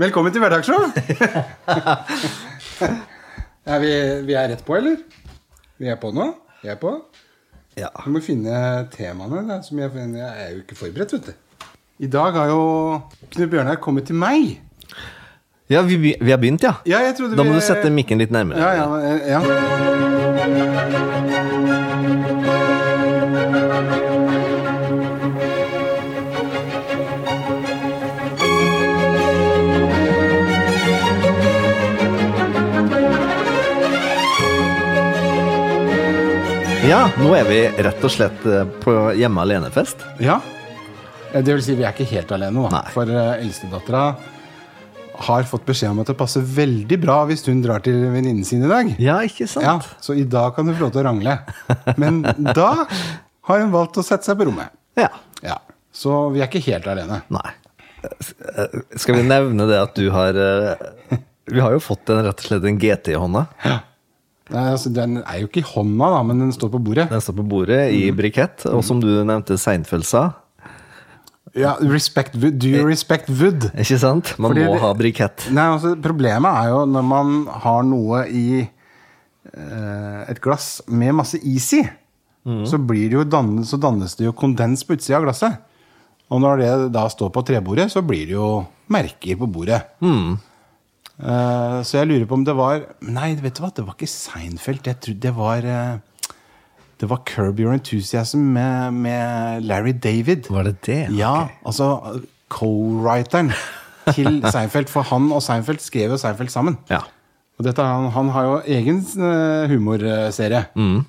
Velkommen til Hverdagsshow! ja, vi, vi er rett på, eller? Vi er på nå? Vi er på? Ja. Vi må finne temaene. Da, som jeg, jeg er jo ikke forberedt, vet du. I dag har jo Knut Bjørnar kommet til meg. Ja, vi, vi har begynt, ja. Ja, jeg Da må vi- du sette mikken litt nærmere. Ja, ja, ja. Ja, nå er vi rett og slett eh, på hjemme alene-fest. ja. Eh, Det vil si, vi er ikke helt alene, da. Nei. For uh, eldstedattera har fått beskjed om at det passer veldig bra hvis hun drar til venninnen sin i dag. Ja, ikke sant? Ja, Så i dag kan du få lov til å rangle. Men da har hun valgt å sette seg på rommet. Ja. Ja, Så vi er ikke helt alene. Nei. Skal vi nevne det at du har Vi har jo fått en, rett og slett en GT i hånda. Nei, altså, den er jo ikke i hånda, da, men den står på bordet. Den står på bordet i Mm. brikett, og som du nevnte, Seinfeld sa. Ja, respect wood. Do you respect wood? Ikke sant? Man Fordi må ha brikett. Nei, altså, Problemet er jo når man har noe i eh, et glass med masse is i, så, blir det jo dannet, så dannes det jo kondens på utsida av glasset. Og når det da står på trebordet, så blir det jo merker på bordet. Eh, så jeg lurer på om det var Nei, vet du hva, det var ikke Seinfeld. Jeg trodde det var uh, Det var Curb Your Enthusiasm med, med Larry David. Var det det? Ja, okay. altså co-writeren til Seinfeld. For han og Seinfeld skrev jo Seinfeld sammen. Ja. Og dette, han, han har jo egen eh, humorserie. Mm.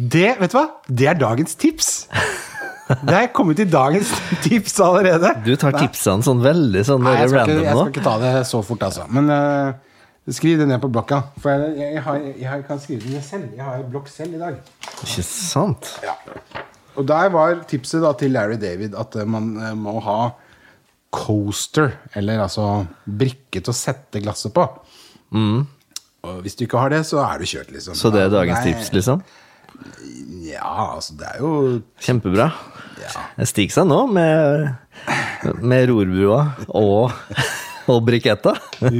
Det, vet du hva? Det er dagens tips! Det er kommet til dagens tips allerede. Du tar tipsene sånn veldig sånn Nei, jeg skal, random ikke, jeg skal ikke ta det så fort, altså. Men uh, skriv det ned på blokka. For jeg, jeg, har, jeg, kan skrive det ned selv. Jeg har blokk selv i dag. Ikke sant? Og der var tipset da til Larry David at eh, man uh, må ha coaster, eller altså brikke til å sette glasset på. Og hvis du ikke har det, så er du kjørt, liksom. Mm. Så det er dagens Nei, tips, liksom? Ja, altså, det er jo Kjempebra. Ja. Det stiger seg nå med, med rorbrua og, og briketta.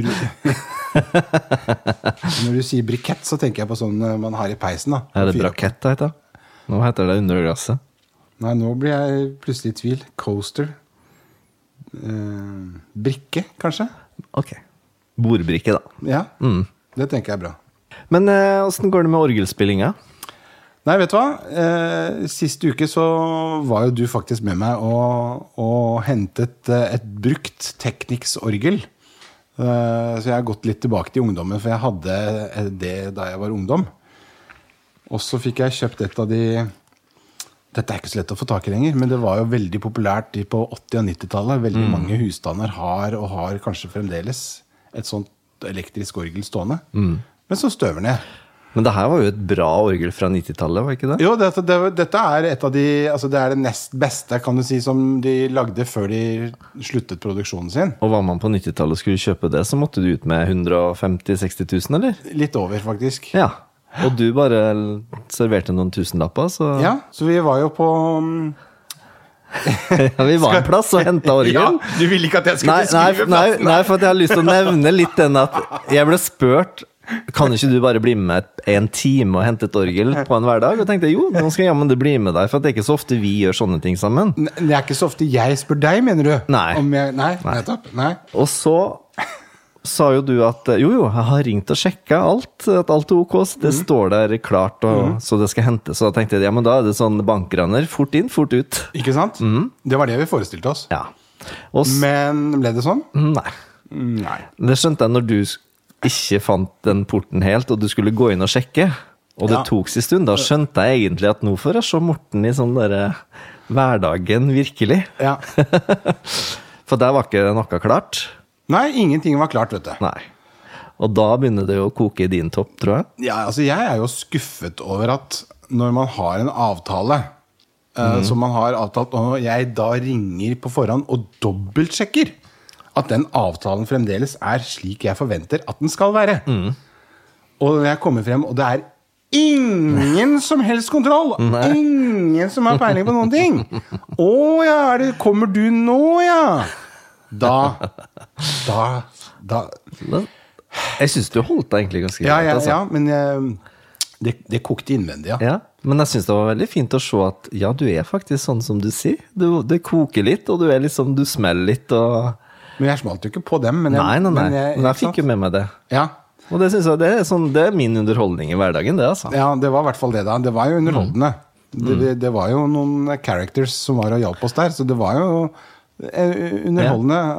Når du sier brikett, så tenker jeg på sånn eh, man har i peisen. da Er det braketta heter det? Nå heter det under glasset. Nei, nå blir jeg plutselig i tvil. Coaster. Eh, brikke, kanskje? Ok. Bordbrikke, da. Ja, Mm. det tenker jeg er bra. Men åssen går det med orgelspillinga? Nei, vet du hva? Eh, sist uke så var jo du faktisk med meg og, og hentet eh, et brukt Technics-orgel. Eh, så jeg har gått litt tilbake til ungdommen, for jeg hadde eh, det da jeg var ungdom. Og så fikk jeg kjøpt et av de Dette er ikke så lett å få tak i lenger, men det var jo veldig populært i- på 80- og 90-tallet. Veldig mange husstander har, og har kanskje fremdeles, et sånt elektrisk orgel stående. Men så støver ned. Men det her var jo et bra orgel fra 90-tallet, var ikke det? Jo, dette, det, dette er et av de Altså det er det nest beste, kan du si, som de lagde før de sluttet produksjonen sin. Og var man på 90-tallet og skulle kjøpe det, så måtte du ut med 150 000-60 000, eller? Litt over, faktisk. Ja. Og du bare serverte noen tusenlapper, så Ja, så vi var jo på mm, Ja, vi var en plass og henta orgel. Ja, du ville ikke at jeg skulle Nei, nei, beskrive nei, plassen? nei, for at jeg har lyst til å nevne litt den at jeg ble spurt Kan ikke du bare bli med en time og hente et orgel på en hverdag? Og tenkte jo, nå skal jeg jammen det bli med deg, for det er ikke så ofte vi gjør sånne ting sammen. Ne- Det er ikke så ofte jeg spør deg, mener du? Nei. Om jeg, nei, nettopp. Nei. Og så sa jo du at jo, jo, jeg har ringt og sjekka alt, at alt er ok, det står der klart, og, så det skal hentes. Så da tenkte jeg ja, men da er det sånn bankraner, fort inn, fort ut. Ikke sant? Det var det vi forestilte oss. Ja. Og Men ble det sånn? Nei. Nei. Det skjønte jeg når du ikke fant den porten helt, og du skulle gå inn og sjekke. Og det Ja. tok sin stund. Da skjønte jeg egentlig at nå får jeg se Morten i sånn derre hverdagen, virkelig. Ja. For der var ikke noe klart. Nei, ingenting var klart, vet du. Nei. Og da begynner det jo å koke i din topp, tror jeg. Ja, altså jeg er jo skuffet over at når man har en avtale eh, som man har avtalt, og jeg da ringer på forhånd og dobbeltsjekker at den avtalen fremdeles er slik jeg forventer at den skal være. Og når jeg kommer frem, og det er ingen som helst kontroll! Ingen som har peiling på noen ting! Å ja, er det, kommer du nå, ja? da Da, da Jeg syns du holdt deg egentlig ganske Ja, ja, altså. ja men jeg, det, det kokte innvendig, ja. Ja, men jeg syns det var veldig fint å se at ja, du er faktisk sånn som du sier. Du, det koker litt, og du er liksom, du smeller litt og Men jeg smalt jo ikke på dem. Men jeg, Nei, nei, nei. Men jeg, Men jeg fikk jo med meg det. ja. Og det jeg det er, sånn, det er min underholdning i hverdagen, det, altså. ja, det var i hvert fall det, da. Det var jo underholdende. Mm. Det, det, det var jo noen characters som var og hjalp oss der, så det var jo eh, ja.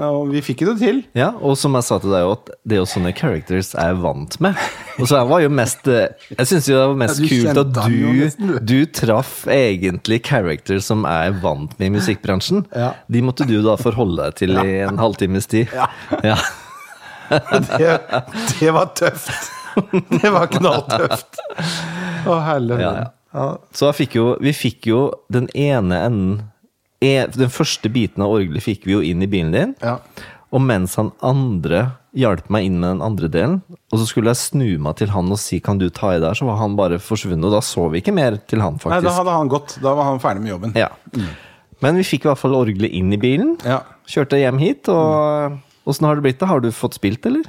Og vi fikk det til. Ja, og som jeg sa til deg, òg, det er jo sånne characters jeg er vant med. Og så jeg var jo mest eh, Jeg syns jo det var mest Ja, kult at du, du. traff egentlig characters som jeg er vant med i musikkbransjen. Ja. De måtte du da forholde deg til i en halvtimes tid. Ja. Ja. Det, det var tøft. Det var knalltøft. Å, helvete. Så fikk jo, vi fikk jo den ene enden Den første biten av orgelet fikk vi jo inn i bilen din. Ja. Og mens han andre hjalp meg inn med den andre delen, og så skulle jeg snu meg til han og si 'kan du ta i der', så var han bare forsvunnet. Og da så vi ikke mer til han, faktisk. Nei, da hadde han gått. Da var han ferdig med jobben. Ja. Men vi fikk i hvert fall orgelet inn i bilen. Ja. Kjørte hjem hit, og åssen har det blitt? da? Har du fått spilt, eller?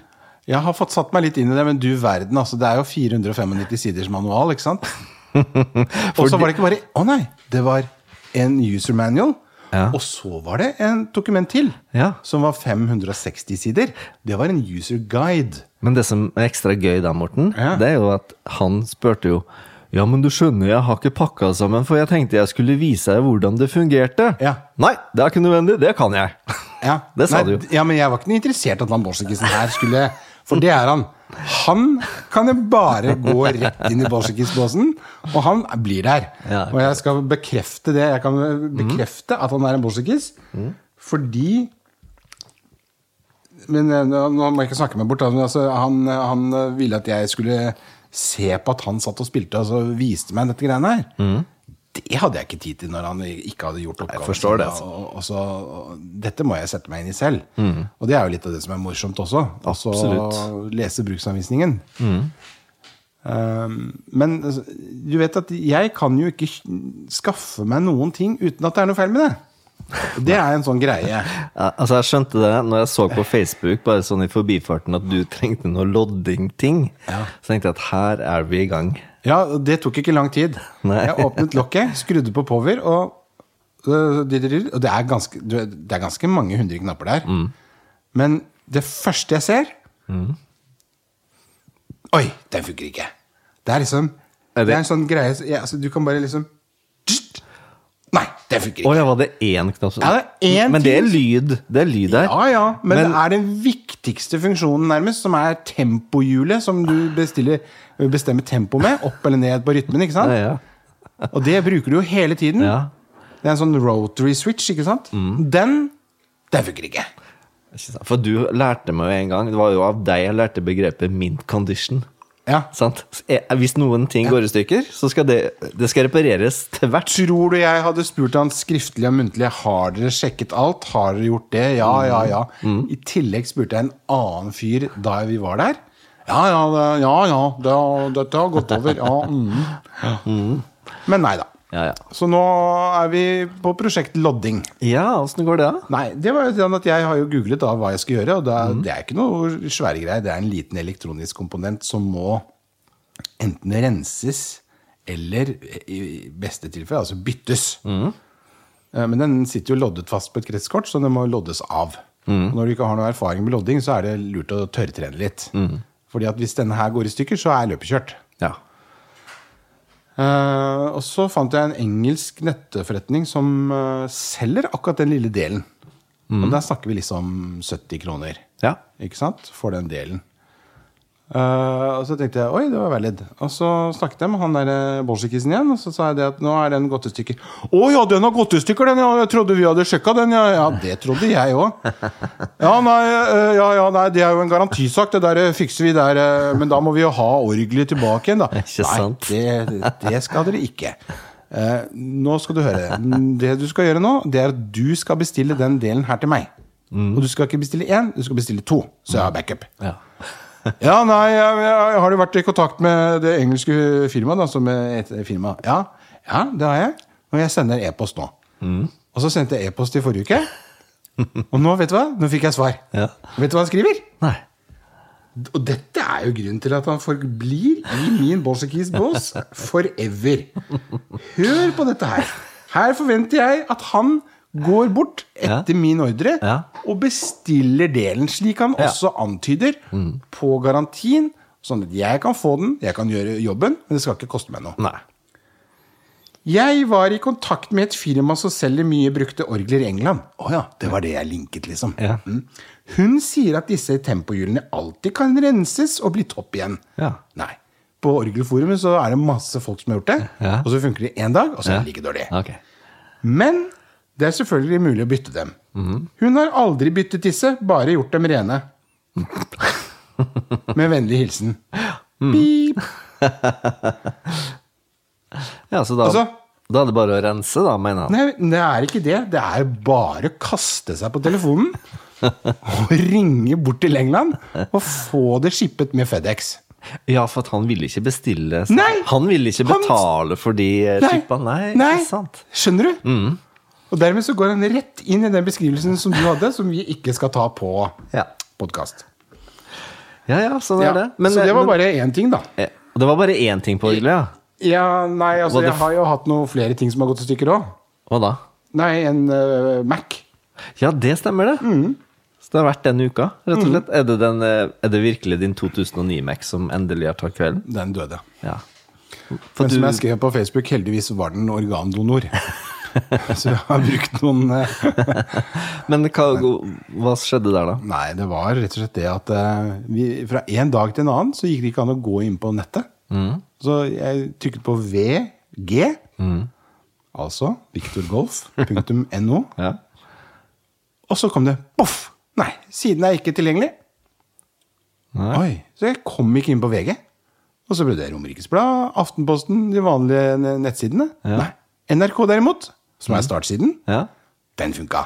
Jeg har fått satt meg litt inn i det, men du verden, altså. Det er jo 495 siders manual, ikke sant? Og så var det ikke bare Å nei! Det var en user manual. Ja. Og så var det en dokument til, Ja. som var 560 sider. Det var en user guide. Men det som er ekstra gøy da, Morten, Ja. det er jo at han spurte jo Ja, men du skjønner, jeg har ikke pakka sammen, for jeg tenkte jeg skulle vise deg hvordan det fungerte. Ja. Nei, det er ikke nødvendig. Det kan jeg. Ja, Det sa Nei, du jo. Ja, men jeg var ikke interessert interessert at han Bolsjekisen her skulle For det er han. Han kan jo bare gå rett inn i Bolsjekis-båsen, og han blir der. Ja, Og jeg skal bekrefte det. Jeg kan bekrefte at han er en Bolsjekis, fordi Men eh, nå må jeg ikke snakke meg bort. men Altså, han, han ville at jeg skulle se på at han satt og spilte, og så viste meg dette greiene her. Det hadde jeg ikke tid til når han ikke hadde gjort oppgaven. forstår det, altså. og, og så, og, dette må jeg sette meg inn i selv. Og det er jo litt av det som er morsomt også. Altså Absolutt. lese bruksanvisningen. Um, men altså, du vet at jeg kan jo ikke skaffe meg noen ting uten at det er noe feil med det. Det er en sånn greie. Ja, altså Jeg skjønte det når jeg så på Facebook bare sånn i forbifarten at du trengte noe lodding-ting. Ja. Så tenkte jeg at her er vi i gang. Ja, det tok ikke lang tid. Nei. Jeg åpnet lokket, skrudde på power, og øh, Og det er ganske, det er ganske mange hundre knapper der. Men det første jeg ser Oi, den funker ikke! Det er liksom Er det- det, er en sånn greie ja, altså, Du kan bare liksom Nei, det funker ikke! ikke! ja, var det én knapp? Ja, det er én Men det er lyd. Det er lyd der. Ja, ja, men, Men- det er den viktigste funksjonen, nærmest, som er tempohjulet, som du bestiller, bestemmer tempo med. Opp eller ned på rytmen, ikke sant? Ja, ja. Og det bruker du jo hele tiden. Ja. Det er en sånn rotary switch, ikke sant? Mm. Den, den funker ikke. For du lærte meg jo en gang Det var jo av deg jeg lærte begrepet mint condition. Ja. Sant? Eh, Hvis noen ting går i stykker, så skal det, det skal repareres til hvert. Tror du jeg hadde spurt han skriftlig og muntlig Har dere sjekket alt? Har dere gjort det? Ja, ja, ja. Mm. I tillegg spurte jeg en annen fyr da vi var der. Ja, ja, ja, ja det dette har gått over. Ja, mm. Men nei da. Ja, ja. Så nå er vi på prosjekt lodding. Ja, åssen går det, da? Nei, det var jo sånn at jeg har jo googlet da hva jeg skal gjøre, og da, Mm. det er ikke noe svære greier. Det er en liten elektronisk komponent som må enten renses eller i beste tilfelle altså byttes. Mm. Eh, Men den sitter jo loddet fast på et kretskort, så den må loddes av. Mm. Når du ikke har noe erfaring med lodding, så er det lurt å tørrtrene litt. Mm. Fordi at hvis denne her går i stykker, så er løpet kjørt. Ja. Eh, og så fant jeg en engelsk nettforretning som uh, selger akkurat den lille delen. Og der snakker vi liksom 70 kroner. Ja. Ikke sant? For den delen. Eh, og så tenkte jeg oi, det var valid. Og så snakket jeg med han der bolsjekisen igjen, og så sa jeg det at nå er den gått i stykker. Å ja, den har gått i stykker, den! Ja, jeg trodde vi hadde sjekka den. Ja, ja det trodde jeg òg. Ja, nei, eh, ja, ja, nei, det er jo en garantisak, det der eh, fikser vi der. eh, Men da må vi jo ha orgelet tilbake igjen, da. Nei, det, det skal dere ikke. Uh, nå skal du høre. Det du skal gjøre nå, det er at du skal bestille den delen her til meg. Og du skal ikke bestille én, du skal bestille to, så jeg har backup. Ja. Ja, nei, jeg, jeg har jo vært i kontakt med det engelske firmaet, da, som er et firma. Ja, ja, det har jeg. Og jeg sender e-post nå. Og så sendte jeg e-post i forrige uke. Og nå, vet du hva? Nå fikk jeg svar. Ja. Vet du hva han skriver? Nei. Og dette er jo grunnen til at han forblir i min Bolsjekis bås forever. Hør på dette her. Her forventer jeg at han går bort etter min ordre Ja. og bestiller delen, slik han Ja. også antyder, på garantien. Sånn at jeg kan få den, jeg kan gjøre jobben, men det skal ikke koste meg noe. Nei. Jeg var i kontakt med et firma som selger mye brukte orgler i England. Å ja, det var det jeg linket, liksom. Ja. Mm. Hun sier at disse tempohjulene alltid kan renses og bli topp igjen. Ja. Nei. På Orgelforumet så er det masse folk som har gjort det, Ja. og så funker det én dag, og så er det like dårlig. Okay. Men det er selvfølgelig mulig å bytte dem. Hun har aldri byttet disse, bare gjort dem rene. Med vennlig hilsen. Mm. Pip. Ja, så da, Altså- da er det bare å rense, da, mener han. Nei, det er ikke det. Det er bare å kaste seg på telefonen og ringe bort til England og få det shippet med FedEx. Ja, for at han ville ikke bestille så- Nei! Han ville ikke Han- betale for de eh. Nei, Nei. ikke sant? Skjønner du? Mm. Og dermed så går han rett inn i den beskrivelsen som du hadde, som vi ikke skal ta på Ja. podkast. Ja, ja, sånn er det. Men, så det var men- bare én ting, da. Det var bare én ting på orgelet, ja? Ja, nei, altså jeg har jo hatt noen flere ting som har gått i stykker òg. Hva da? Nei, en uh, Mac. Ja, det stemmer, det. Mm. Så det har vært denne uka, rett og slett. Er, det den, eh, er det virkelig din 2009 Mac som endelig har tatt kvelden? Den døde. Ja. For Men du, som jeg skrev på Facebook, heldigvis var den organdonor. så jeg har brukt noen eh, men hva, hva skjedde der, da? Nei, det var rett og slett det at eh, vi, fra en dag til en annen så gikk det ikke an å gå inn på nettet. Så jeg trykket på VG, altså victorgolf.no, Ja. og så kom det boff! Nei, siden er ikke tilgjengelig. Nei. Oi, Så jeg kom ikke inn på VG. Og så ble det Romerikes Blad, Aftenposten, de vanlige nettsidene. Ja. Nei, NRK derimot, som er startsiden, Ja. den funka.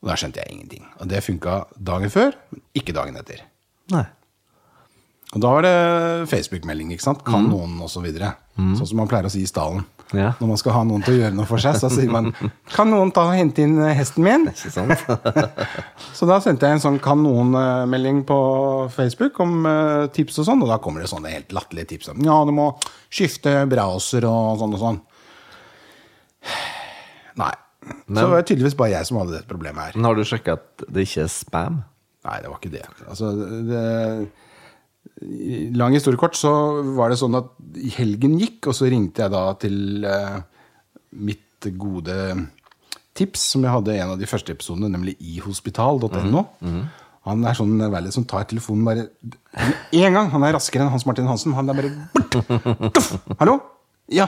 Og da skjønte jeg ingenting. Og det funka dagen før, men ikke dagen etter. Nei. Og da var det Facebook-melding, ikke sant? Kan noen, og så videre. Sånn som man pleier å si i stallen. Ja. Når man skal ha noen til å gjøre noe for seg, så sier man Kan noen ta og hente inn eh, hesten min? Ikke sant? Så da sendte jeg en sånn kan noen-melding på Facebook om eh, tips og sånn, og da kommer det sånne helt latterlige tips om ja, du må skifte browser og sånn og sånn. Nei. så var det tydeligvis bare jeg som hadde dette problemet her. Men har du sjekka at det ikke er spam? Nei, det var ikke det. Altså, det i Lang historie kort, så var det sånn at helgen gikk, og så ringte jeg da til eh, mitt gode tips, som jeg hadde i en av de første episodene, nemlig ihospital.no. Han er sånn veldig som tar telefonen bare én gang. Han er raskere enn Hans Martin Hansen. Han er bare. Hallo? Ja.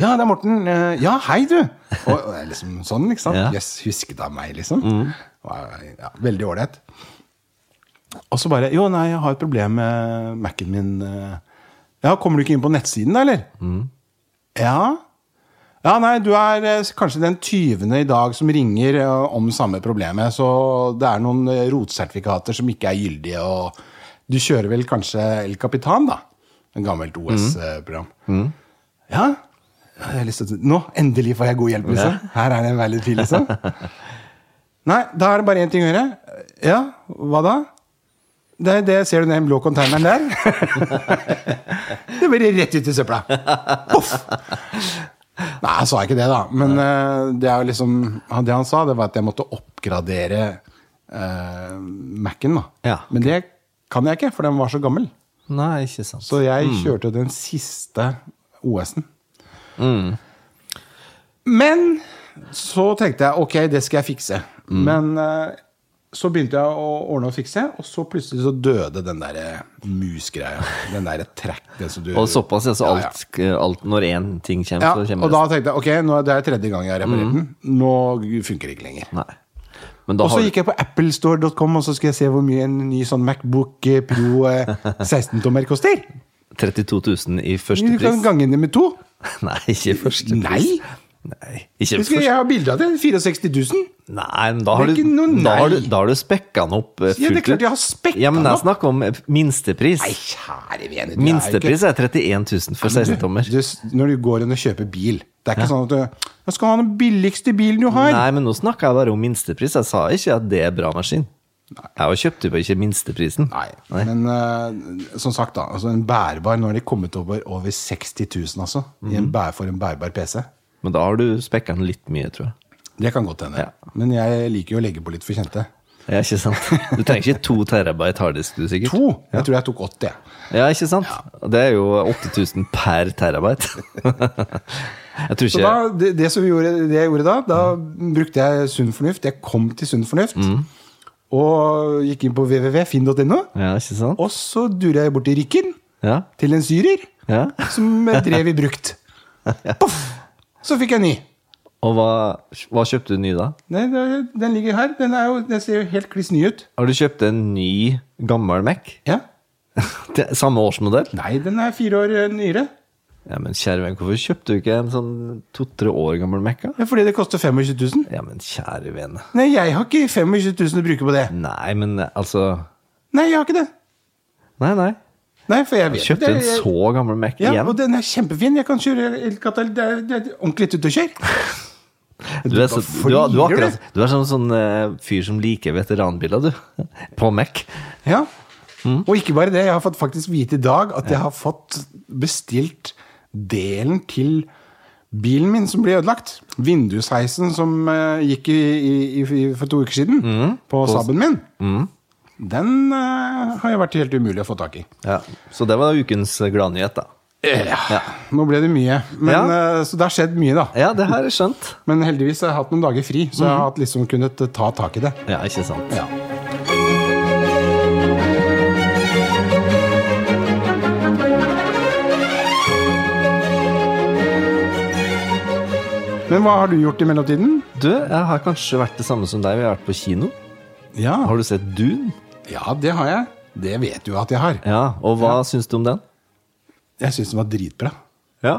ja, det er Morten. Eh, Ja, hei, du. Og, og liksom sånn, ikke sant? Ja. yes, husket av meg, liksom. Mm. Ja, veldig ålreit. Og så bare Jo, nei, jeg har et problem med Mac-en min. eh. Ja, kommer du ikke inn på nettsiden, da, eller? Ja. Ja, nei, du er eh, kanskje den tyvende i dag som ringer om samme problemet. Så det er noen rotsertifikater som ikke er gyldige, og du kjører vel kanskje El Capitan, da? En gammelt OS-program. Ja. Ja, jeg har lyst til Nå, endelig får jeg god hjelp, liksom. Her er det en litt liksom. Nei, da er det bare én ting å gjøre. Ja, hva da? Det, det ser du den blå containeren der? det blir rett ut i søpla. Poff! Nei, jeg sa ikke det, da. Men eh, det, er liksom, det han sa, det var at jeg måtte oppgradere uh, Mac-en. da. Ja. Men det kan jeg ikke, for den var så gammel. Nei, ikke sant. Så jeg kjørte den siste OS-en. Men så tenkte jeg ok, det skal jeg fikse. Men eh, så begynte jeg å ordne og fikse, og så plutselig så døde den der musgreia. Den der track du, Og såpass, altså. så Ja, ja. alt, alt Når én ting kommer, Ja, så kommer og da tenkte jeg ok, nå, det er tredje gang jeg har reparert den. Nå funker det ikke lenger. Nei. Og så gikk jeg på applestore.com og så skulle jeg se hvor mye en ny sånn Macbook eh, Pro eh, 16-tommer koster. Du 32 000 i første Du kan gange det med to. Nei, ikke første pris. Nei! Nei, ikke Husker jeg har bilde av det. 64 000. Nei, men da har, du, da har du, da har du spekka den opp eh, Ja, det er klart jeg har spekka Ja, men den jeg opp. snakker om eh, minstepris. Nei, kjære vene. Minstepris er 31 000 for 16-tommer. Du, du, når du går inn og kjøper bil Det er ikke sånn at du Jeg skal ha den billigste bilen du har. Nei, men nå snakka jeg bare om minstepris. Jeg sa ikke at det er bra maskin. Jeg har kjøpt jo ikke minsteprisen. Nei, men uh, som sagt, da. Altså en bærbar Nå har de kommet over over 60 000, altså. I Mhm. en bær, for en bærbar PC. Men da har du spekka den litt mye, tror jeg. Det kan godt hende. Ja. Men jeg liker jo å legge på litt for kjente. Ja, ikke sant? Du trenger ikke to terabyte harddisk, du sikkert? To! Jeg tror jeg tok 80. Ja, ikke sant? Det er jo 8000 per terabyte. Jeg tror Så da, det, det som vi gjorde, det jeg gjorde da, da brukte jeg sunn fornuft. Jeg kom til sunn fornuft. Mm. Og gikk inn på www.finn.no. Ja, ikke sant? Og så dura jeg bort til Rykken, Ja. til en syrer, ja. som drev i brukt. Poff! Så fikk jeg ny. Og hva, hva kjøpte du ny da? Nei, det- Den ligger her. Den, er jo, den ser jo helt kliss ny ut. Har du kjøpt en ny, gammel Mac? Ja. Det Samme årsmodell? Nei, den er fire år eh, nyere. Ja, men kjære venn, hvorfor kjøpte du ikke en sånn to-tre år gammel Mekka? Ja, fordi det koster 25 000. Ja, men kjære venn. Nei, jeg har ikke 25 000 å bruke på det. Nei, men altså Nei, jeg har ikke det. Nei, nei. Nei, for jeg vet Kjøpte det. en så gammel Mac Ja, igjen? og den er kjempefin. Jeg kan kjøre elkatal. Det, det er ordentlig ute å kjøre. Du er, så, du, er, du, er akkurat, du er sånn, sånn uh, fyr som liker veteranbiler, du. På Mac. Ja. Mm. Og ikke bare det, jeg har fått faktisk vite i dag at jeg har fått bestilt delen til bilen min som ble ødelagt. Vindusheisen som eh, gikk i, i, i, for to uker siden Mm. på Saben min. Den eh, har jo vært helt umulig å få tak i. Ja. Så det var ukens gladnyhet, da. Ja. Nå ble det mye. Men, Ja. eh, så det har skjedd mye, da. Ja, det har jeg skjønt. Men heldigvis har jeg hatt noen dager fri, så jeg har hatt liksom kunnet ta tak i det. Ja, ikke sant. Ja. Men hva har du gjort i mellomtiden? Du, jeg har kanskje vært det samme som deg. Vi har vært på kino. Ja, Har du sett Dune? ja det har jeg. Det vet du at jeg har. Ja, og hva syns du om den? Jeg syns den var dritbra. Ja.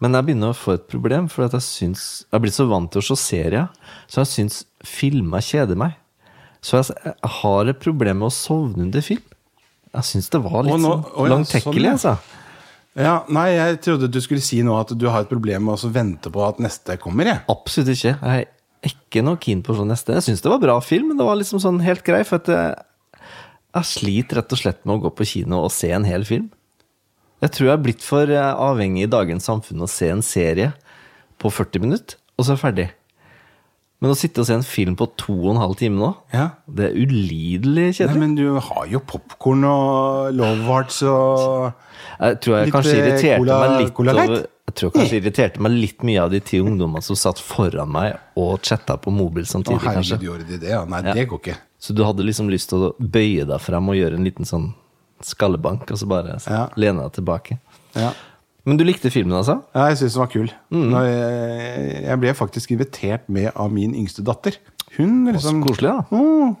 Men jeg begynner å få et problem, for at jeg syns Jeg har blitt så vant til å se serier, så jeg syns filmer kjeder meg. Så jeg, jeg har et problem med å sovne under film. Jeg syns det var litt nå- sånn langtekkelig, sånn, ja. altså. Ja, Nei, jeg trodde du skulle si nå at du har et problem med å vente på at neste kommer. jeg. Absolutt ikke. Jeg er ikke noe keen på sånn neste. Jeg syns det var bra film, men det var liksom sånn helt grei. For at jeg, jeg sliter rett og slett med å gå på kino og se en hel film. Jeg tror jeg er blitt for eh, avhengig i dagens samfunn å se en serie på 40 minutter, og så er jeg ferdig. Men å sitte og se en film på to og en halv time nå, Ja. det er ulidelig kjedelig. Nei. Men du har jo popkorn og love hearts og Jeg tror jeg kanskje eh, irriterte cola- meg litt Cola over, Jeg tror kanskje jeg irriterte meg litt mye av de ti ungdommene som satt foran meg og chatta på mobil Å, samtidig, kanskje. herregud, gjorde de det? Ja. Nei, Ja. det går ikke. Så du hadde liksom lyst til å bøye deg frem og gjøre en liten sånn skallebank, og så bare Ja. lene deg tilbake. Ja. Men du likte filmen, altså? Ja, jeg syns den var kul. Mm. Jeg, jeg ble faktisk invitert med av min yngste datter. Hun liksom Så koselig, da. Åh.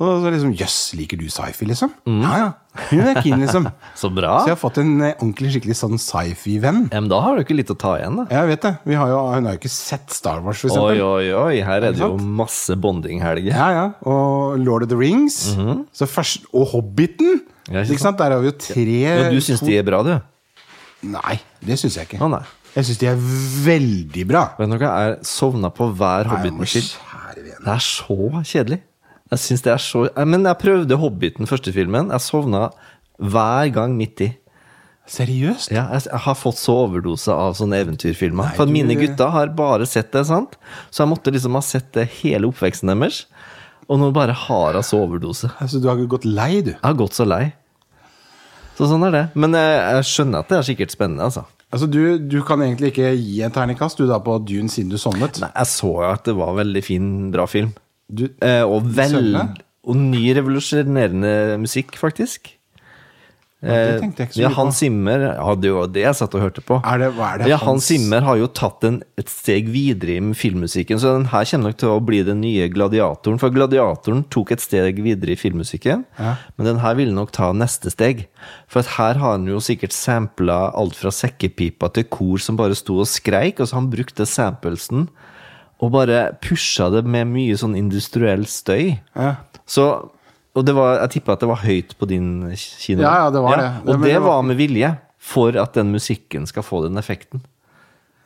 Og så liksom Jøss, liker du sci-fi, liksom? Ja, ja. Hun er keen, liksom. Så bra. Så jeg har fått en eh, ordentlig skikkelig sånn sci-fi-venn. Ja, men da har du ikke litt å ta igjen, da. Jeg vet det. Vi har jo, hun har jo ikke sett Star Wars, for Oi, eksempel. oi, oi, her er det jo masse bondinghelger. Ja, ja. Og Lord of the Rings. så først, og Hobbiten. Ja, ikke ikke sant? Der har vi jo tre Ja, du syns de er bra, du? Nei, det syns jeg ikke. Å nei. Jeg syns de er veldig bra. Vet du jeg jeg sovna på hver Nei, men Hobbiten-film. kjære vene. Det er så kjedelig. Jeg synes det er så Eh, Men jeg prøvde Hobbiten, første filmen. Jeg sovna hver gang midt i. Seriøst? Ja, jeg, jeg har fått så overdose av sånne eventyrfilmer. For du- mine gutter har bare sett det, sant? Så jeg måtte liksom ha sett det hele oppveksten deres. Og nå bare har jeg så overdose. Altså, du har gått lei, du. Jeg har gått så lei. Så sånn er det. Men jeg, jeg skjønner at det er sikkert spennende, altså. Altså, du, du kan egentlig ikke gi en terningkast du da på Dune siden du sovnet. Nei, jeg så jo at det var veldig fin, bra film. Du, Eh, og vel Sønne? Og ny revolusjonerende musikk, faktisk. Jeg ikke ja. Hans Zimmer hadde Det det jeg satt og hørte på. Er det, er det ja, Hans Zimmer har jo tatt en, et steg videre i filmmusikken, så den her kommer nok til å bli den nye gladiatoren. For gladiatoren tok et steg videre i filmmusikken, Ja. men den her ville nok ta neste steg. For at her har han jo sikkert sampla alt fra sekkepipa til kor som bare sto og skreik, og så han brukte samplesen og bare pusha det med mye sånn industriell støy. Ja. Så, og det var, jeg tippa at det var høyt på din kino. Ja, ja, det var det. Og det, det var- med vilje, for at den musikken skal få den effekten.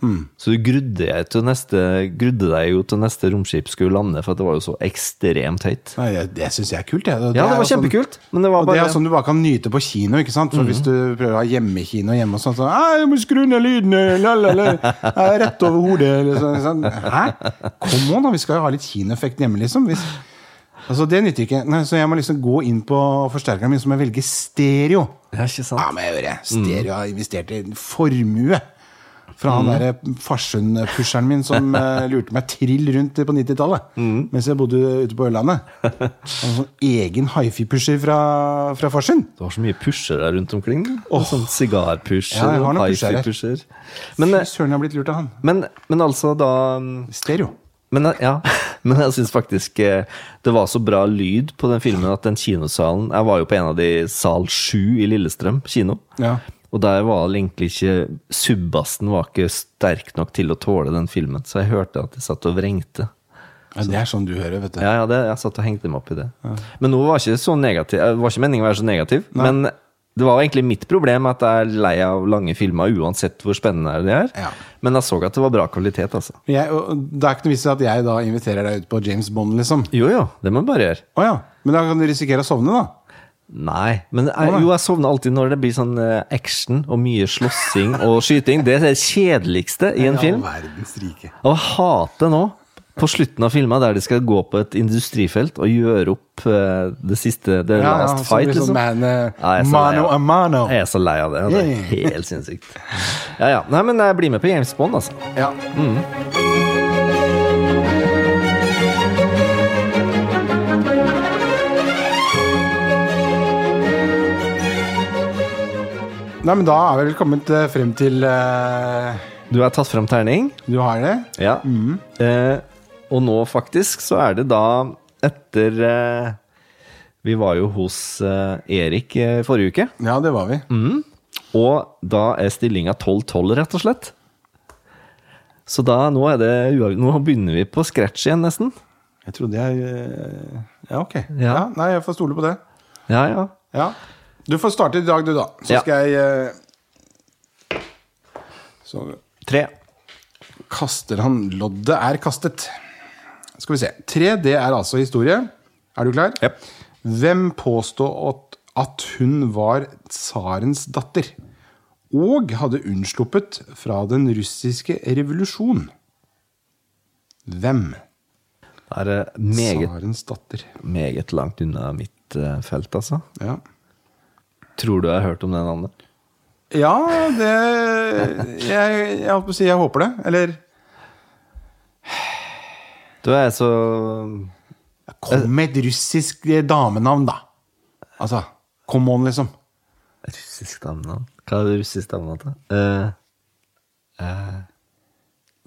Mm. Så du grudde, deg, til neste, grudde deg jo til neste romskip skulle lande, for det var jo så ekstremt høyt. Nei, det det syns jeg er kult. Jeg. Ja, det var kjempekult. sånn- kjempekult, men det var Og det er sånn du bare kan nyte på kino. ikke sant? For Hvis Mhm. du prøver å ha hjemmekino hjemme og sånn sånn, «Nei, jeg må skru ned lyden, la, la, la. Jeg er rett over hodet. liksom. sånn, sånn. Hæ? Kom on, da. Vi skal jo ha litt kinoeffekt hjemme, liksom. Hvis, altså, Det nytter ikke. Nei, så jeg må liksom gå inn på forsterkeren min, så må jeg velge stereo. Ja, ikke sant? Ja, men jeg hører, det. Stereo har investert i en formue. Fra han derre Farsund-pusheren min som eh, lurte meg trill rundt på 90-tallet. Mens jeg bodde ute på Ørlandet. Han hadde sånn egen hifi-pusher fra, fra Farsund. Du har så mye pushere rundt omkring. Oh. Sånn sigarpusher Ja, jeg har og noen pushere. hifi-pusher. Men, Fy eh, søren, jeg har blitt lurt av han. men, men altså, da Stereo. Men, eh, ja, men jeg syns faktisk eh, det var så bra lyd på den filmen at den kinosalen Jeg var jo på en av de sal 7 i Lillestrøm kino. Ja. Og der var det egentlig ikke Subbassen var ikke sterk nok til å tåle den filmen, så jeg hørte at de satt og vrengte. ja, det er sånn du hører, vet du. Ja, ja, det, jeg satt og hengte meg opp i det. Men nå var ikke så negativ Det var ikke meningen å være så negativ, men det var egentlig mitt problem at jeg er lei av lange filmer, uansett hvor spennende de er. Ja. Men jeg så at det var bra kvalitet, altså. Jeg, det er ikke noe vits i at jeg da inviterer deg ut på James Bond, liksom. Jo, jo, det må du bare gjøre. Oh, ja. Men da kan du risikere å sovne, da. Nei, men jeg, jo, jeg sovner alltid når det blir sånn eh, action og mye slåssing og skyting. Det er det kjedeligste i en film. verdens rike. Og jeg hater nå, på slutten av filmen, der de skal gå på et industrifelt og gjøre opp uh, det siste The Ja, ja, Last så Fight, sånn liksom. man, uh, Ja, jeg mano a mano. Jeg er så lei av det. Det er helt sinnssykt. Ja, ja. Nei, men jeg blir med på James Bond, altså. Ja. Nei, men Da er vi vel kommet eh, frem til uh... Du har tatt frem terning. Du har det? Ja. Eh, og nå faktisk så er det da etter eh, Vi var jo hos eh, Erik eh, forrige uke. Ja, det var vi. Og da er stillinga 12-12, rett og slett. Så da, nå, er det, nå begynner vi på scratch igjen, nesten. Jeg trodde jeg Ja, ok. Ja. Ja. Nei, jeg får stole på det. Ja, ja. Ja. Du får starte i dag, du, da. Så skal jeg Så Tre. kaster han Loddet er kastet. Skal vi se. Tre, det er altså historie. Er du klar? Yep. Hvem påstod at, at hun var tsarens datter? Og hadde unnsluppet fra den russiske revolusjon? Hvem? Det er meget, Tsarens datter. meget langt unna mitt eh, felt, altså. Ja. Tror du jeg har hørt om det navnet? Ja, det Jeg, jeg jeg håper det. Eller Du er så kom med et russisk damenavn, da. Altså, come on, liksom. Russisk damenavn? Hva er det russisk damenavn til? Uh, uh,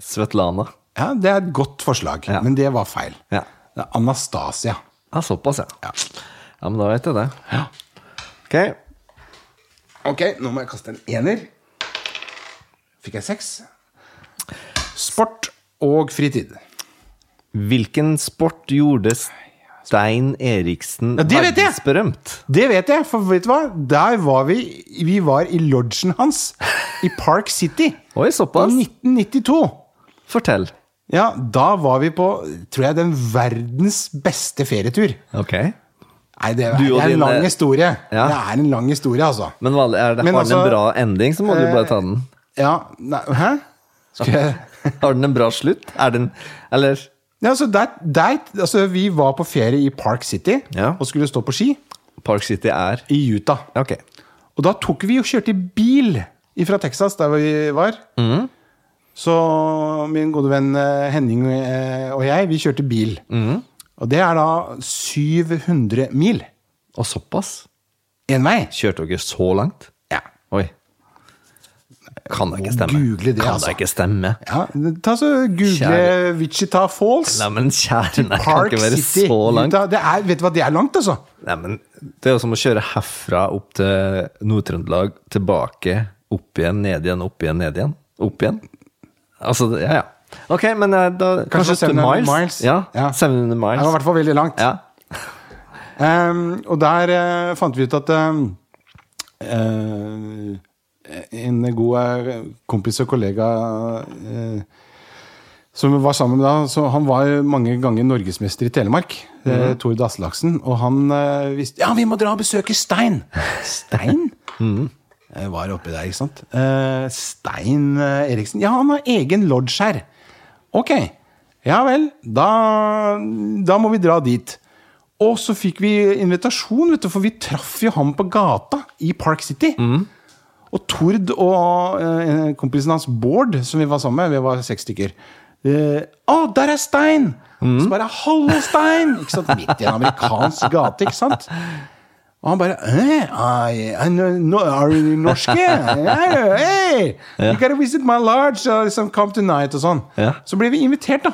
Svetlana. Ja, Det er et godt forslag, Ja. men det var feil. Ja. Anastasia. ja, såpass, ja. Ja. Ja, men da vet jeg det. Ja. Ok. Ok, nå må jeg kaste en ener. Fikk jeg seks. Sport og fritid. Hvilken sport gjorde Stein Eriksen Ja, det verdensberømt? Det vet jeg, for vet du hva? Der var vi Vi var i lodgen hans i Park City. Oi, I såpass. 1992. Fortell. Ja, da var vi på, tror jeg, den verdens beste ferietur. Ok. Nei, det er, det er en din, lang eh, historie. ja. Det er en lang historie, altså. Men er det, har den altså, en bra ending, så må du bare ta den. Ja, nei, hæ? Jeg... Har den en bra slutt? Er den Eller Ja, altså, der, der, altså, vi var på ferie i Park City Ja. og skulle stå på ski Park City er i Utah. Ok. Og da tok vi og kjørte bil fra Texas, der vi var. Mhm. Så min gode venn eh, Henning eh, og jeg, vi kjørte bil. Mhm. Og det er da 700 mil. Og såpass? Én vei? Kjørte dere så langt? Ja. Oi. Kan da ikke stemme. google det, kan altså. ikke stemme. ja ta så Google Kjære. Wichita Falls. Nei, men kjære, nei, kan ikke være City. så langt. Det er, vet du hva, det er langt, altså. Nei, men Det er jo som å kjøre herfra opp til Nord-Trøndelag, tilbake, opp igjen, ned igjen, opp igjen, ned igjen. Opp igjen. Altså, ja, ja. Ok, men eh, da Kanskje Kanskje, 700 miles? miles? Ja, Ja. 700 Det var i hvert fall veldig langt. Ja. um, og der uh, fant vi ut at um, eh, en god eh, kompis og kollega eh, som var sammen med da, så han var mange ganger norgesmester i Telemark. eh, Tord Aslaksen. Og han eh, visste Ja, vi må dra og besøke Stein! Stein? Jeg var oppi der, ikke sant. Eh, Stein eh, Eriksen. Ja, han har egen lodge her. Ok. Ja vel. Da, da må vi dra dit. Og så fikk vi invitasjon, vet du, for vi traff jo ham på gata i Park City. Og Tord og eh, kompisen hans Bård, som vi var sammen med, vi var seks stykker eh, Å, der er Stein! Så bare 'Hallo, Stein!' Ikke sant? Midt i en amerikansk gate, ikke sant? Og han bare eh, I, I know, no, Are you norske? Yeah, hey, you gotta visit my large, uh, liksom, come tonight og sånn. Ja. Så ble vi invitert, da.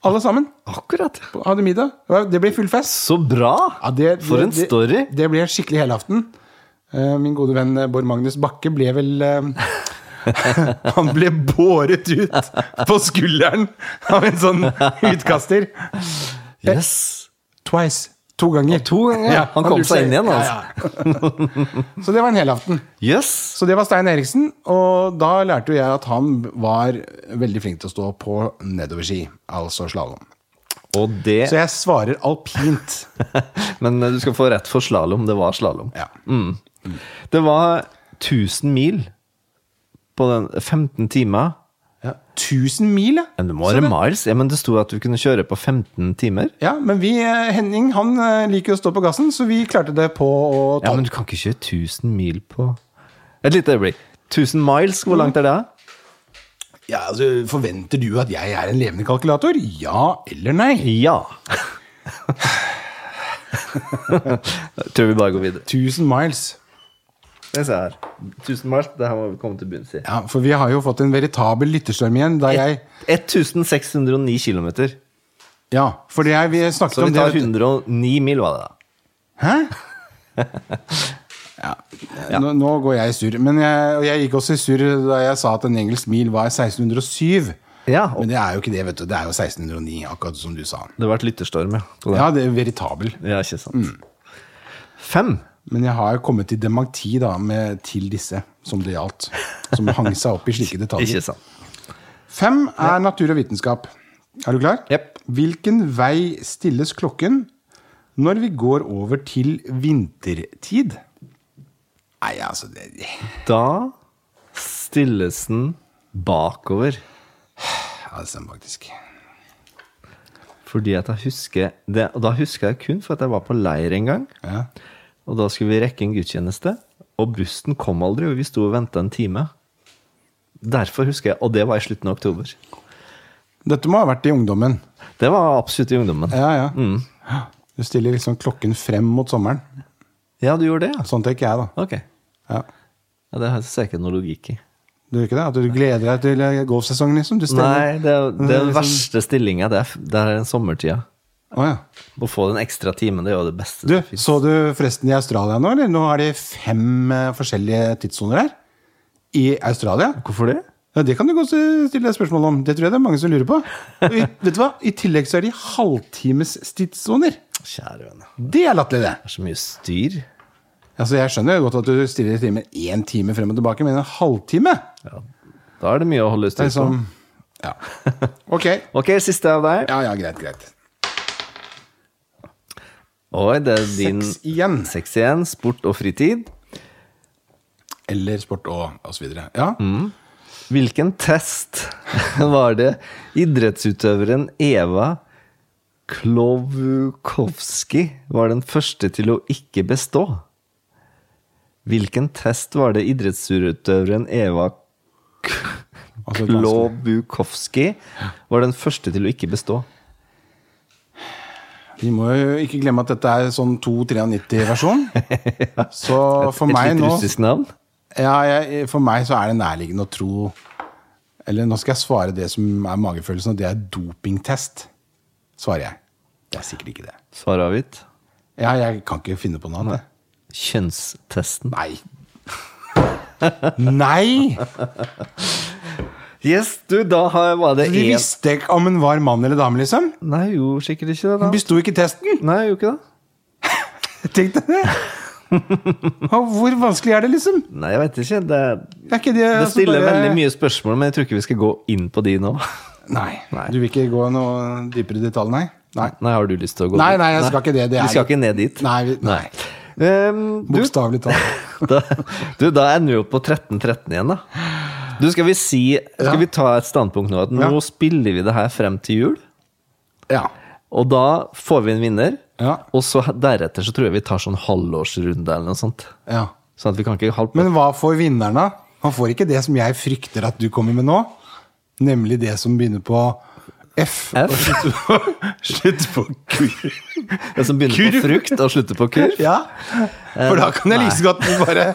Alle sammen. Akkurat. Hadde middag. Det ble full fest. Så bra! Ja, det, For en story. Det, det ble skikkelig helaften. Eh, Min gode venn eh, Bård Magnus Bakke ble vel eh, Han ble båret ut på skulderen av en sånn utkaster. Yes. Twice. To ganger. to ganger? Han kom seg inn igjen, altså. ja. Så det var en helaften. Yes. Så det var Stein Eriksen, og da lærte jo jeg at han var veldig flink til å stå på nedoverski, altså slalåm. Og det Så jeg svarer alpint. Men du skal få rett for slalåm. Det var slalåm. Ja. Det var 1000 mil på den 15 timer. Ja. 1000 mil, ja. Men det må være miles. Ja, men det sto at du kunne kjøre på 15 timer. Ja, men vi, eh, Henning han eh, liker å stå på gassen, så vi klarte det på å Ja, men du kan ikke kjøre 1000 mil på Et lite øyeblikk. 1000 miles, hvor langt er det? Ja, altså, Forventer du at jeg er en levende kalkulator? Ja eller nei? Ja. Tror vi bare går videre. 1000 miles. Skal ser jeg her. 1000 miles, det her må vi komme til bunns i. Ja, For vi har jo fått en veritabel lytterstorm igjen. Da jeg, 1609 kilometer. ja, fordi jeg, vi snakket om Så vi tar 109 mil, var det da. Hæ? Ja, Nå, nå går jeg i surr. Men jeg, jeg gikk også i surr da jeg sa at en engelsk mil var 1607. Ja, og Men det er jo ikke det, vet du. Det er jo 1609, akkurat som du sa. det har vært lytterstorm, ja. det. Ja, det er veritabel. Ja, ikke sant. Fem. Men jeg har kommet i dementi da, med, til disse som det gjaldt. Som hang seg opp i slike detaljer. Ikke sant. Fem er natur og vitenskap. Er du klar? Yep. Hvilken vei stilles klokken når vi går over til vintertid? Nei, altså det, Da stilles den bakover. Ja, det stemmer faktisk. Fordi at jeg husker det, Og da husker jeg kun for at jeg var på leir en gang. Ja. Og da skulle vi rekke en gudstjeneste. Og bussen kom aldri, og vi sto og venta en time. Derfor husker jeg, Og det var i slutten av oktober. Dette må ha vært i ungdommen. Det var absolutt i ungdommen. Ja, ja. Du stiller liksom klokken frem mot sommeren. Ja, du gjorde det, ja. Sånn tenker jeg, da. Ok. Ja. Ja, det har jeg ikke noe logikk i. Du gjør ikke det? At du gleder deg til golfsesongen, liksom? Du Nei, det er, det er den liksom- verste stillinga. Det det er sommertida. Å, ja. Å få den ekstra timen, det er jo det beste. Du, så du forresten i Australia nå, eller? Nå er det fem eh, forskjellige tidssoner her. I Australia. Hvorfor det? Ja, Det kan du godt stille deg spørsmål om. Det tror jeg det er mange som lurer på. I, vet du hva? I tillegg så er de halvtimes tidssoner. Kjære vene. Det er latterlig, det. Det er så mye styr. Altså, Jeg skjønner jo godt at du stiller timer én time frem og tilbake, men en halvtime Ja. Da er det mye å holde styr på. som Ja. Ok. Ok, siste av deg. Ja, ja, greit, greit. Oi, det er din Seks igjen. Seks igjen. Sport og fritid. Eller sport og, og så videre. Hvilken test var det idrettsutøveren Eva Klovukowski var den første til å ikke bestå? Hvilken test var det idrettsutøveren Eva Altså, Klobukowski var den første til å ikke bestå? Vi må jo ikke glemme at dette er sånn 293-versjon. Så for Et meg litt nå russisk navn? ja, jeg, For meg så er det nærliggende å tro Eller nå skal jeg svare det som er magefølelsen, og det er dopingtest. Svarer jeg. Det er sikkert ikke det. Svar avgitt. Ja, jeg kan ikke finne på noe annet. Kjønnstesten. Nei. Nei! Yes, du, da var det De visste ikke om hun var mann eller dame, liksom. Nei, jo, sikkert ikke det, Hun da. besto ikke testen. Nei, jo ikke det. Tenk deg det. Og Hvor vanskelig er det, liksom? Nei, jeg vet ikke. Det, Det, er ikke det, det altså, stiller bare- veldig mye spørsmål, men jeg tror ikke vi skal gå inn på de nå. Nei. Nei. Du vil ikke gå noe dypere i detalj, nei? Nei. Nei, har du lyst til å gå Nei, nei, jeg skal ikke det. det Vi er- skal ikke ned dit. Nei, vi, nei. Um, du, Bokstavelig talt. da, du, da ender vi opp på 13-13 igjen, da. Du, skal vi si Skal vi ta et standpunkt nå? At nå Ja. spiller vi det her frem til jul. Ja. Og da får vi en vinner. Ja. Og så deretter så tror jeg vi tar sånn halvårsrunde eller noe sånt. ja. Sånn at vi kan ikke halvpå. Men hva får vinneren, da? Han får ikke det som jeg frykter at du kommer med nå. Nemlig det som begynner på F. F? Og slutter på, kur. Det som begynner på frukt og slutter på kurv. Ja. For da kan jeg like godt bare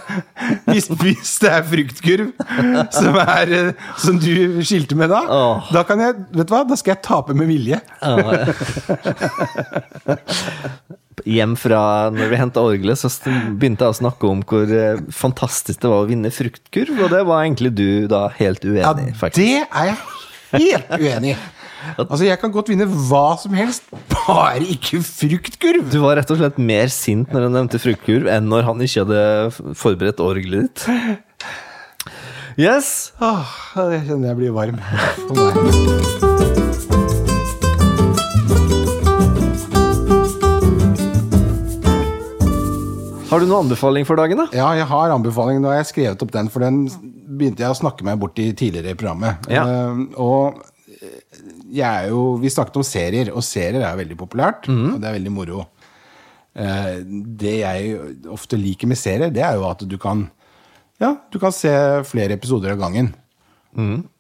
hvis, hvis det er fruktkurv som, er, eh, som du skilte med da, oh. da kan jeg Vet du hva, da skal jeg tape med vilje. Hjem fra når vi henta orgelet, så begynte jeg å snakke om hvor eh, fantastisk det var å vinne fruktkurv, og det var egentlig du da helt uenig Ja, i, faktisk. det er jeg helt uenig i. Altså, Jeg kan godt vinne hva som helst, bare ikke fruktkurv. Du var rett og slett mer sint når han nevnte fruktkurv, enn når han ikke hadde forberedt orgelet ditt. Yes! Åh, jeg kjenner jeg blir varm. Har du noen anbefaling for dagen, da? Ja, jeg har anbefaling. Nå har jeg skrevet opp den, for den begynte jeg å snakke meg bort i tidligere i programmet. Ja. Uh, og jo Vi snakket om serier, og serier er veldig populært. Og det er veldig moro. Eh, det jeg ofte liker med serier, det er jo at du kan Ja, du kan se flere episoder av gangen.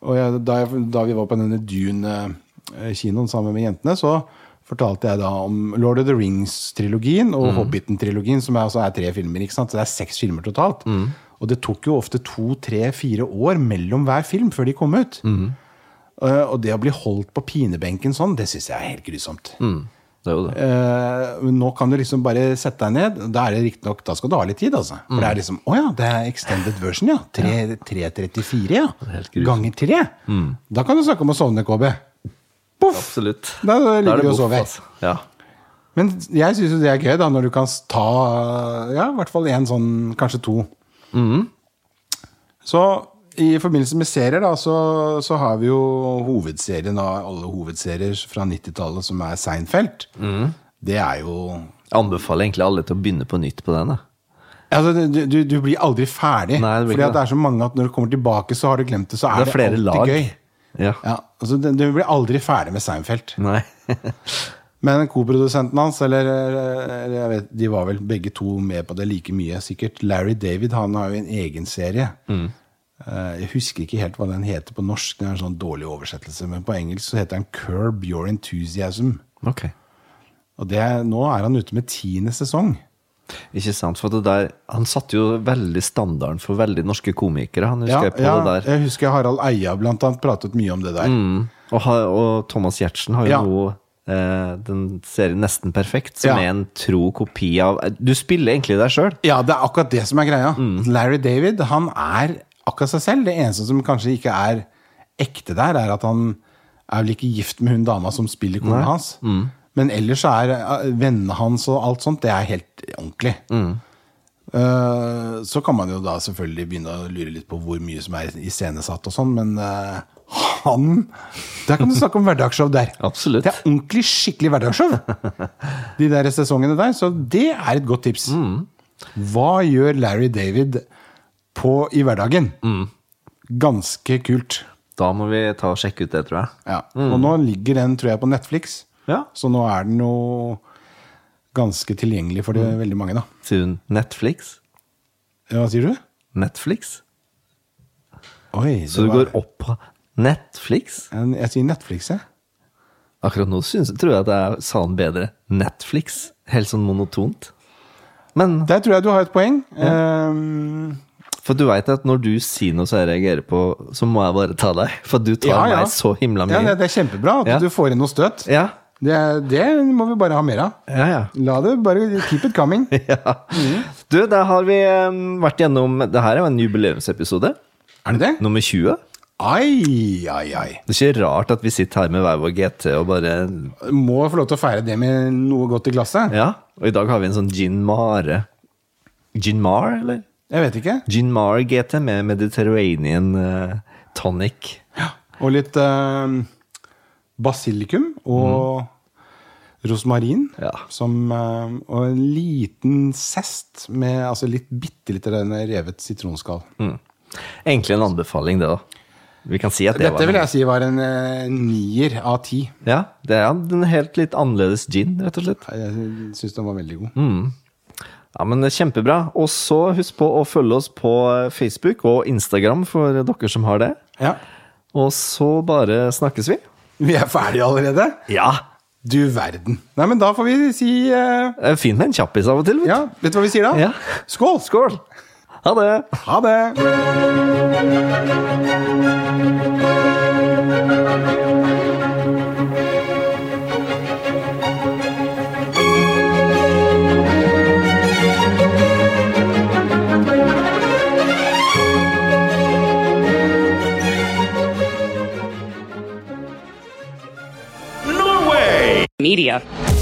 Og jeg, da, jeg, da vi var på denne Dune-kinoen sammen med jentene, så fortalte jeg da om Lord of the Rings-trilogien og Hobbiten-trilogien, som er, altså er tre filmer. ikke sant? Så det er seks filmer totalt. Og det tok jo ofte to, tre, fire år mellom hver film før de kom ut. Eh, og det å bli holdt på pinebenken sånn, det syns jeg er helt grusomt. Det er jo det. Eh, men nå kan du liksom bare sette deg ned. Da er det riktignok, da skal du ha litt tid, altså. For det er liksom Å ja, det er extended version, ja. 334, ja. Ganger 3. Da kan du snakke om å sovne, KB. Poff! Absolutt. Da ligger du og sover. altså. Ja. Men jeg syns jo det er gøy, da, når du kan ta ja, i hvert fall én sånn, kanskje to. Så i forbindelse med serier, da, så, så har vi jo hovedserien av alle hovedserier fra 90-tallet, som er Seinfeld. Det er jo Jeg anbefaler egentlig alle til å begynne på nytt på den. Altså, du, du, blir aldri ferdig. Nei, det blir fordi at det er så mange at når du kommer tilbake, så har du glemt det. Så er Det det, er flere alltid lag. gøy. Ja. Ja, altså, du, du blir aldri ferdig med Seinfeld. Nei. Men koprodusenten hans, eller, eller vet, de var vel begge to med på det like mye, sikkert. Larry David han har jo en egen serie. Mm. Eh, Jeg husker ikke helt hva den heter på norsk, det er en sånn dårlig oversettelse. Men på engelsk så heter den Curb Your Enthusiasm. Ok. Og det, nå er han ute med tiende sesong. Ikke sant? For det der, han satte jo veldig standarden for veldig norske komikere. Han Ja, husker jeg på ja, det der. jeg husker Harald Eia blant annet pratet mye om det der. Mm. Og, og Thomas Giertsen har jo Ja. nå eh, den serien Nesten perfekt, som Ja. er en tro kopi av Du spiller egentlig deg sjøl. Ja, det er akkurat det som er greia. Mm. Larry David han er akkurat seg selv. Det eneste som kanskje ikke er ekte der, er at han er vel ikke gift med hun dama som spiller kona hans. Mm. Men ellers så er eh, vennene hans og alt sånt, det er helt ordentlig. Mm. Eh, så kan man jo da selvfølgelig begynne å lure litt på hvor mye som er iscenesatt og sånn, men eh, han Der kan du snakke om hverdagsshow der. Absolutt. Det er ordentlig skikkelig hverdagsshow. De der sesongene der. Så det er et godt tips. Hva gjør Larry David på, i hverdagen? Ganske kult. Da må vi ta og sjekke ut det, tror jeg. Ja. Og nå ligger den, tror jeg, på Netflix. Ja. Så nå er den jo ganske tilgjengelig for det, veldig mange, da. Sier hun Netflix? Ja, Hva sier du? Netflix? Oi, Så du var- går opp på Netflix? Jeg, sier Netflix, jeg. Akkurat nå synes, tror jeg at jeg sa den bedre. Netflix. Helt sånn monotont. Men Der tror jeg du har et poeng. Ehm, For du veit at når du sier noe som jeg reagerer på, så må jeg bare ta deg. For du tar Ja, ja. meg så himla ja, det, det er kjempebra at Ja. du får inn noe støt. Ja, Det, det må vi bare ha mer av. ja, ja. La det bare keep it coming. ja. Du, der har vi eh, vært gjennom Det her er jo en jubileumsepisode. Er det det? Nummer 20. Ai, ai, ai. Det er ikke rart at vi sitter her med hver vår GT og bare Må få lov til å feire det med noe godt i glasset. Ja. Og i dag har vi en sånn gin mare. Gin mar, eller? Jeg vet ikke. Gin mar GT med Mediterranean uh, tonic. Og litt uh, basilikum og rosmarin. Ja. Som, uh, og en liten zest med altså litt bitte litt revet sitronskall. Egentlig en anbefaling, det, da. Vi kan si at det Dette var vil jeg si var en uh, nier av ti. Ja, det er en helt litt annerledes gin, rett og slett. Jeg syns den var veldig god. Ja, men Kjempebra. Og så husk på å følge oss på Facebook og Instagram for dere som har det. Ja. Og så bare snakkes vi. Vi er ferdige allerede? Ja! Du verden. Nei, men da får vi si uh... Fint med en kjappis av og til. vet. Ja, vet du hva vi sier da? Ja. Skål! Skål! Ha det! Ha det! media.